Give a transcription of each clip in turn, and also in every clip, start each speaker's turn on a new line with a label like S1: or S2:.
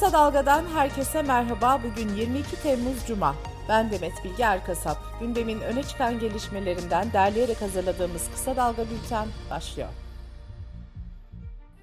S1: Kısa Dalga'dan herkese merhaba. Bugün 22 Temmuz Cuma. Ben Demet Bilge Erkasap. Gündemin öne çıkan gelişmelerinden derleyerek hazırladığımız Kısa Dalga Bülten başlıyor.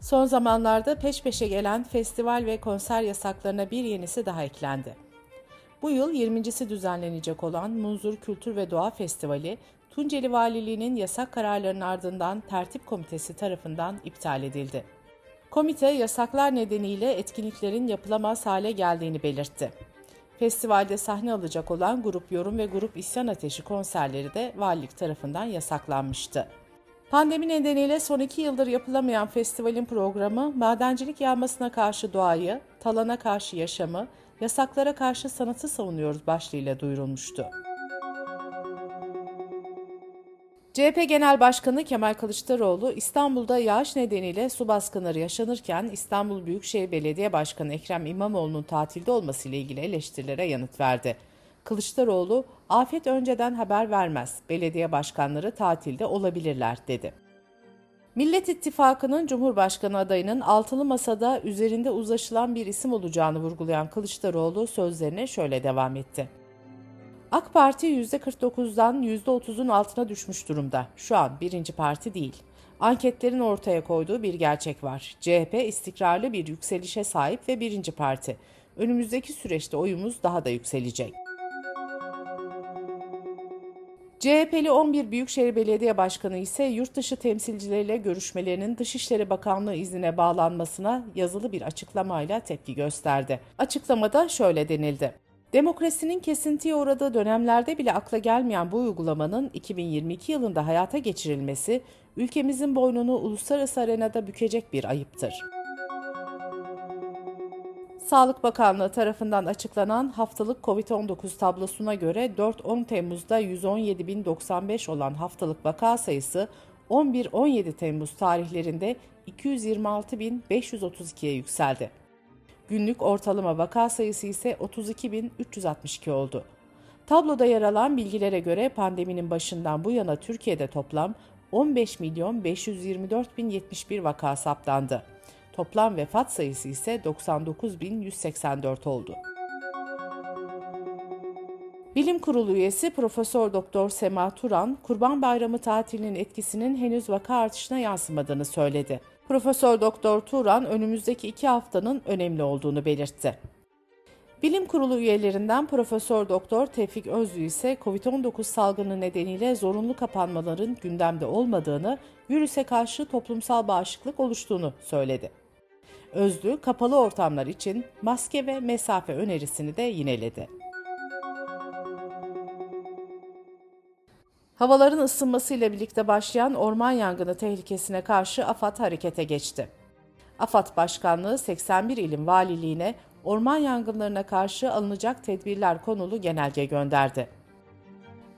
S1: Son zamanlarda peş peşe gelen festival ve konser yasaklarına bir yenisi daha eklendi. Bu yıl 20.si düzenlenecek olan Munzur Kültür ve Doğa Festivali, Tunceli Valiliği'nin yasak kararlarının ardından tertip komitesi tarafından iptal edildi. Komite yasaklar nedeniyle etkinliklerin yapılamaz hale geldiğini belirtti. Festivalde sahne alacak olan Grup Yorum ve Grup İsyan Ateşi konserleri de valilik tarafından yasaklanmıştı. Pandemi nedeniyle son iki yıldır yapılamayan festivalin programı madencilik yağmasına karşı doğayı, talana karşı yaşamı, yasaklara karşı sanatı savunuyoruz başlığıyla duyurulmuştu. CHP Genel Başkanı Kemal Kılıçdaroğlu İstanbul'da yağış nedeniyle su baskınları yaşanırken İstanbul Büyükşehir Belediye Başkanı Ekrem İmamoğlu'nun tatilde olmasıyla ilgili eleştirilere yanıt verdi. Kılıçdaroğlu, afet önceden haber vermez, belediye başkanları tatilde olabilirler dedi. Millet İttifakı'nın Cumhurbaşkanı adayının altılı masada üzerinde uzlaşılan bir isim olacağını vurgulayan Kılıçdaroğlu sözlerine şöyle devam etti. AK Parti %49'dan %30'un altına düşmüş durumda. Şu an birinci parti değil. Anketlerin ortaya koyduğu bir gerçek var. CHP istikrarlı bir yükselişe sahip ve birinci parti. Önümüzdeki süreçte oyumuz daha da yükselecek. CHP'li 11 Büyükşehir Belediye Başkanı ise yurt dışı temsilcileriyle görüşmelerinin Dışişleri Bakanlığı iznine bağlanmasına yazılı bir açıklamayla tepki gösterdi. Açıklamada şöyle denildi. Demokrasinin kesintiye uğradığı dönemlerde bile akla gelmeyen bu uygulamanın 2022 yılında hayata geçirilmesi ülkemizin boynunu uluslararası arenada bükecek bir ayıptır. Sağlık Bakanlığı tarafından açıklanan haftalık COVID-19 tablosuna göre 4-10 Temmuz'da 117.095 olan haftalık vaka sayısı 11-17 Temmuz tarihlerinde 226.532'ye yükseldi. Günlük ortalama vaka sayısı ise 32.362 oldu. Tabloda yer alan bilgilere göre pandeminin başından bu yana Türkiye'de toplam 15 milyon 524 bin 71 vaka saptandı. Toplam vefat sayısı ise 99.184 oldu. Bilim Kurulu üyesi Profesör Doktor Sema Turan, Kurban Bayramı tatilinin etkisinin henüz vaka artışına yansımadığını söyledi. Profesör Doktor Turan önümüzdeki iki haftanın önemli olduğunu belirtti. Bilim Kurulu üyelerinden Profesör Doktor Tevfik Özlü ise COVID-19 salgını nedeniyle zorunlu kapanmaların gündemde olmadığını, virüse karşı toplumsal bağışıklık oluştuğunu söyledi. Özlü, kapalı ortamlar için maske ve mesafe önerisini de yineledi. Havaların ısınmasıyla birlikte başlayan orman yangını tehlikesine karşı AFAD harekete geçti. AFAD Başkanlığı 81 ilin valiliğine orman yangınlarına karşı alınacak tedbirler konulu genelge gönderdi.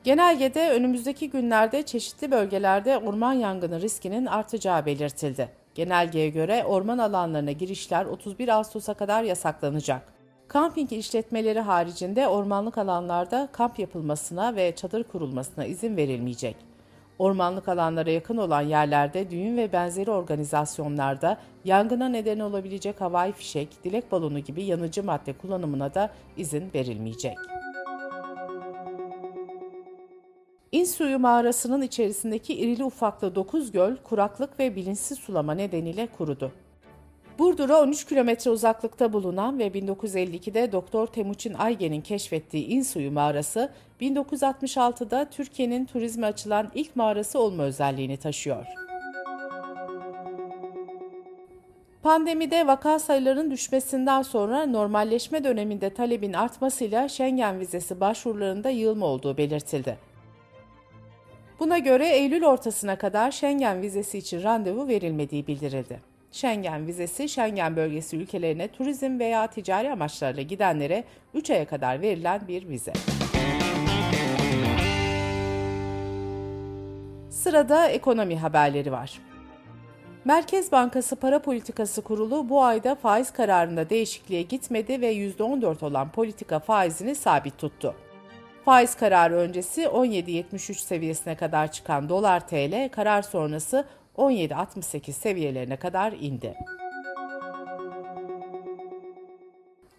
S1: Genelgede önümüzdeki günlerde çeşitli bölgelerde orman yangını riskinin artacağı belirtildi. Genelgeye göre orman alanlarına girişler 31 Ağustos'a kadar yasaklanacak. Kamping işletmeleri haricinde ormanlık alanlarda kamp yapılmasına ve çadır kurulmasına izin verilmeyecek. Ormanlık alanlara yakın olan yerlerde düğün ve benzeri organizasyonlarda yangına neden olabilecek havai fişek, dilek balonu gibi yanıcı madde kullanımına da izin verilmeyecek. İnsuyu mağarasının içerisindeki irili ufaklı 9 göl kuraklık ve bilinçsiz sulama nedeniyle kurudu. Burdur'a 13 kilometre uzaklıkta bulunan ve 1952'de Doktor Temuçin Aygen'in keşfettiği İnsuyu mağarası, 1966'da Türkiye'nin turizme açılan ilk mağarası olma özelliğini taşıyor. Pandemide vaka sayılarının düşmesinden sonra normalleşme döneminde talebin artmasıyla Schengen vizesi başvurularında yığılma olduğu belirtildi. Buna göre Eylül ortasına kadar Schengen vizesi için randevu verilmediği bildirildi. Schengen vizesi Schengen bölgesi ülkelerine turizm veya ticari amaçlarla gidenlere 3 aya kadar verilen bir vize. Sırada ekonomi haberleri var. Merkez Bankası Para Politikası Kurulu bu ayda faiz kararında değişikliğe gitmedi ve %14 olan politika faizini sabit tuttu. Faiz kararı öncesi 17.73 seviyesine kadar çıkan dolar TL karar sonrası 17.68 seviyelerine kadar indi.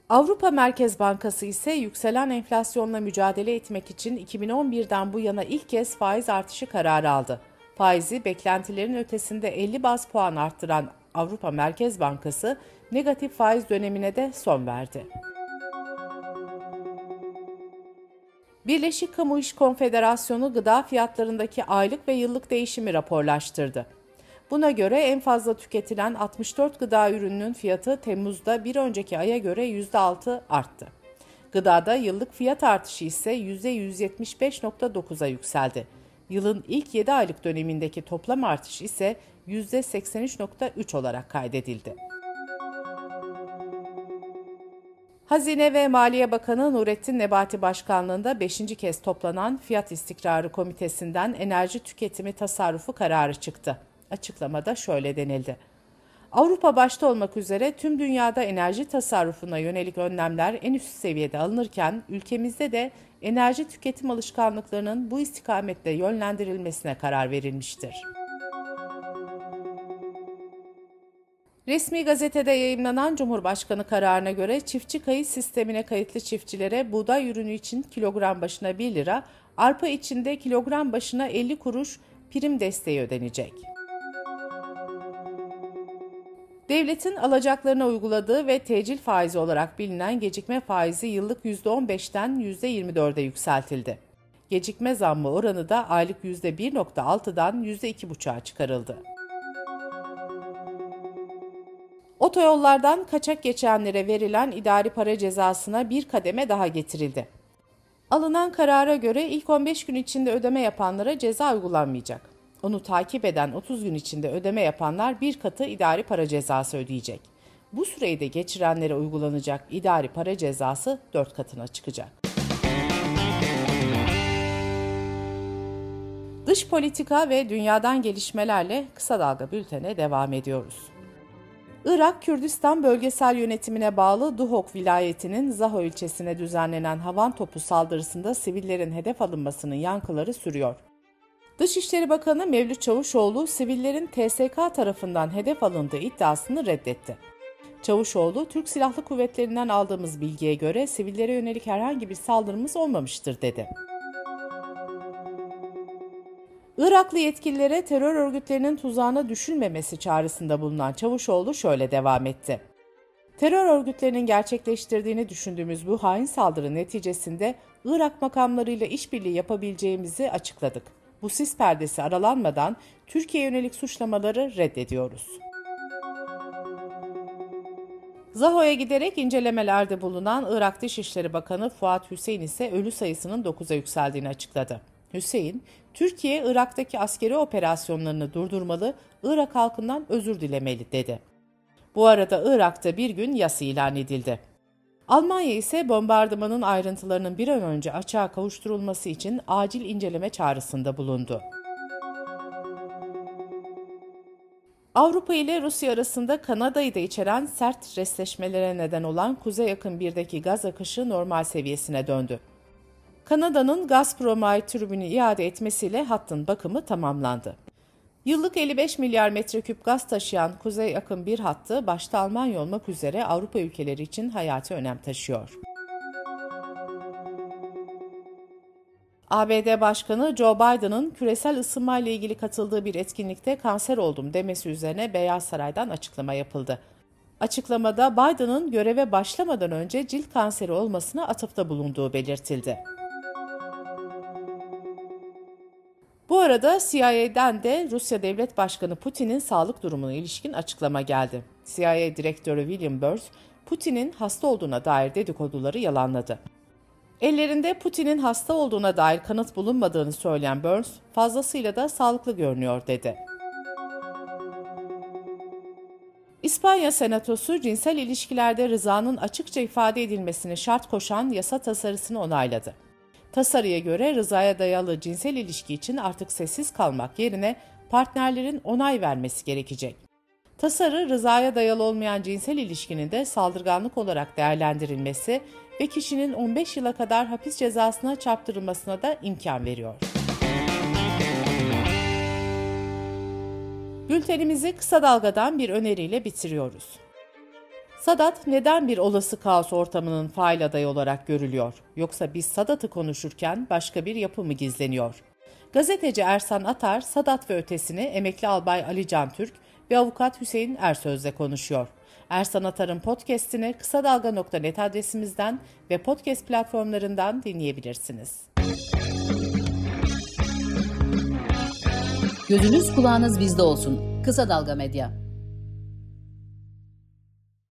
S1: Avrupa Merkez Bankası ise yükselen enflasyonla mücadele etmek için 2011'den bu yana ilk kez faiz artışı kararı aldı. Faizi beklentilerin ötesinde 50 baz puan arttıran Avrupa Merkez Bankası negatif faiz dönemine de son verdi. Birleşik Kamu İş Konfederasyonu gıda fiyatlarındaki aylık ve yıllık değişimi raporlaştırdı. Buna göre en fazla tüketilen 64 gıda ürününün fiyatı Temmuz'da bir önceki aya göre %6 arttı. Gıdada yıllık fiyat artışı ise %175.9'a yükseldi. Yılın ilk 7 aylık dönemindeki toplam artış ise %83.3 olarak kaydedildi. Hazine ve Maliye Bakanı Nurettin Nebati Başkanlığında 5. kez toplanan Fiyat İstikrarı Komitesi'nden enerji tüketimi tasarrufu kararı çıktı. Açıklamada şöyle denildi. Avrupa başta olmak üzere tüm dünyada enerji tasarrufuna yönelik önlemler en üst seviyede alınırken ülkemizde de enerji tüketim alışkanlıklarının bu istikametle yönlendirilmesine karar verilmiştir. Resmi gazetede yayımlanan Cumhurbaşkanı kararına göre çiftçi kayıt sistemine kayıtlı çiftçilere buğday ürünü için kilogram başına 1 lira, arpa içinde kilogram başına 50 kuruş prim desteği ödenecek. Devletin alacaklarına uyguladığı ve tecil faizi olarak bilinen gecikme faizi yıllık %15'ten %24'e yükseltildi. Gecikme zammı oranı da aylık %1.6'dan %2.5'a çıkarıldı. Otoyollardan kaçak geçenlere verilen idari para cezasına bir kademe daha getirildi. Alınan karara göre ilk 15 gün içinde ödeme yapanlara ceza uygulanmayacak. Onu takip eden 30 gün içinde ödeme yapanlar bir katı idari para cezası ödeyecek. Bu süreyi de geçirenlere uygulanacak idari para cezası 4 katına çıkacak. Dış politika ve dünyadan gelişmelerle kısa dalga bültene devam ediyoruz. Irak Kürdistan bölgesel yönetimine bağlı Duhok vilayetinin Zaho ilçesine düzenlenen havan topu saldırısında sivillerin hedef alınmasının yankıları sürüyor. Dışişleri Bakanı Mevlüt Çavuşoğlu, sivillerin TSK tarafından hedef alındığı iddiasını reddetti. Çavuşoğlu, Türk Silahlı Kuvvetleri'nden aldığımız bilgiye göre sivillere yönelik herhangi bir saldırımız olmamıştır dedi. Iraklı yetkililere terör örgütlerinin tuzağına düşülmemesi çağrısında bulunan Çavuşoğlu şöyle devam etti. Terör örgütlerinin gerçekleştirdiğini düşündüğümüz bu hain saldırı neticesinde Irak makamlarıyla işbirliği yapabileceğimizi açıkladık. Bu sis perdesi aralanmadan Türkiye yönelik suçlamaları reddediyoruz. Zaho'ya giderek incelemelerde bulunan Irak Dışişleri Bakanı Fuat Hüseyin ise ölü sayısının 9'a yükseldiğini açıkladı. Hüseyin, Türkiye Irak'taki askeri operasyonlarını durdurmalı, Irak halkından özür dilemeli dedi. Bu arada Irak'ta bir gün yas ilan edildi. Almanya ise bombardımanın ayrıntılarının bir an önce açığa kavuşturulması için acil inceleme çağrısında bulundu. Avrupa ile Rusya arasında Kanada'yı da içeren sert resleşmelere neden olan Kuzey Yakın 1'deki gaz akışı normal seviyesine döndü. Kanada'nın Gazprom'a türbünü iade etmesiyle hattın bakımı tamamlandı. Yıllık 55 milyar metreküp gaz taşıyan Kuzey Akım 1 hattı başta Almanya olmak üzere Avrupa ülkeleri için hayati önem taşıyor. ABD Başkanı Joe Biden'ın küresel ısınma ile ilgili katıldığı bir etkinlikte kanser oldum demesi üzerine Beyaz Saray'dan açıklama yapıldı. Açıklamada Biden'ın göreve başlamadan önce cilt kanseri olmasına atıfta bulunduğu belirtildi. Arada CIA'den de Rusya Devlet Başkanı Putin'in sağlık durumuna ilişkin açıklama geldi. CIA Direktörü William Burns, Putin'in hasta olduğuna dair dedikoduları yalanladı. Ellerinde Putin'in hasta olduğuna dair kanıt bulunmadığını söyleyen Burns, fazlasıyla da sağlıklı görünüyor dedi. İspanya Senatosu cinsel ilişkilerde rızanın açıkça ifade edilmesini şart koşan yasa tasarısını onayladı. Tasarıya göre rızaya dayalı cinsel ilişki için artık sessiz kalmak yerine partnerlerin onay vermesi gerekecek. Tasarı rızaya dayalı olmayan cinsel ilişkinin de saldırganlık olarak değerlendirilmesi ve kişinin 15 yıla kadar hapis cezasına çarptırılmasına da imkan veriyor. Bültenimizi kısa dalgadan bir öneriyle bitiriyoruz. Sadat neden bir olası kaos ortamının fail adayı olarak görülüyor? Yoksa biz Sadat'ı konuşurken başka bir yapı mı gizleniyor? Gazeteci Ersan Atar, Sadat ve ötesini emekli albay Ali Can Türk ve avukat Hüseyin Ersöz'le konuşuyor. Ersan Atar'ın podcast'ini kısa dalga.net adresimizden ve podcast platformlarından dinleyebilirsiniz.
S2: Gözünüz kulağınız bizde olsun. Kısa Dalga Medya.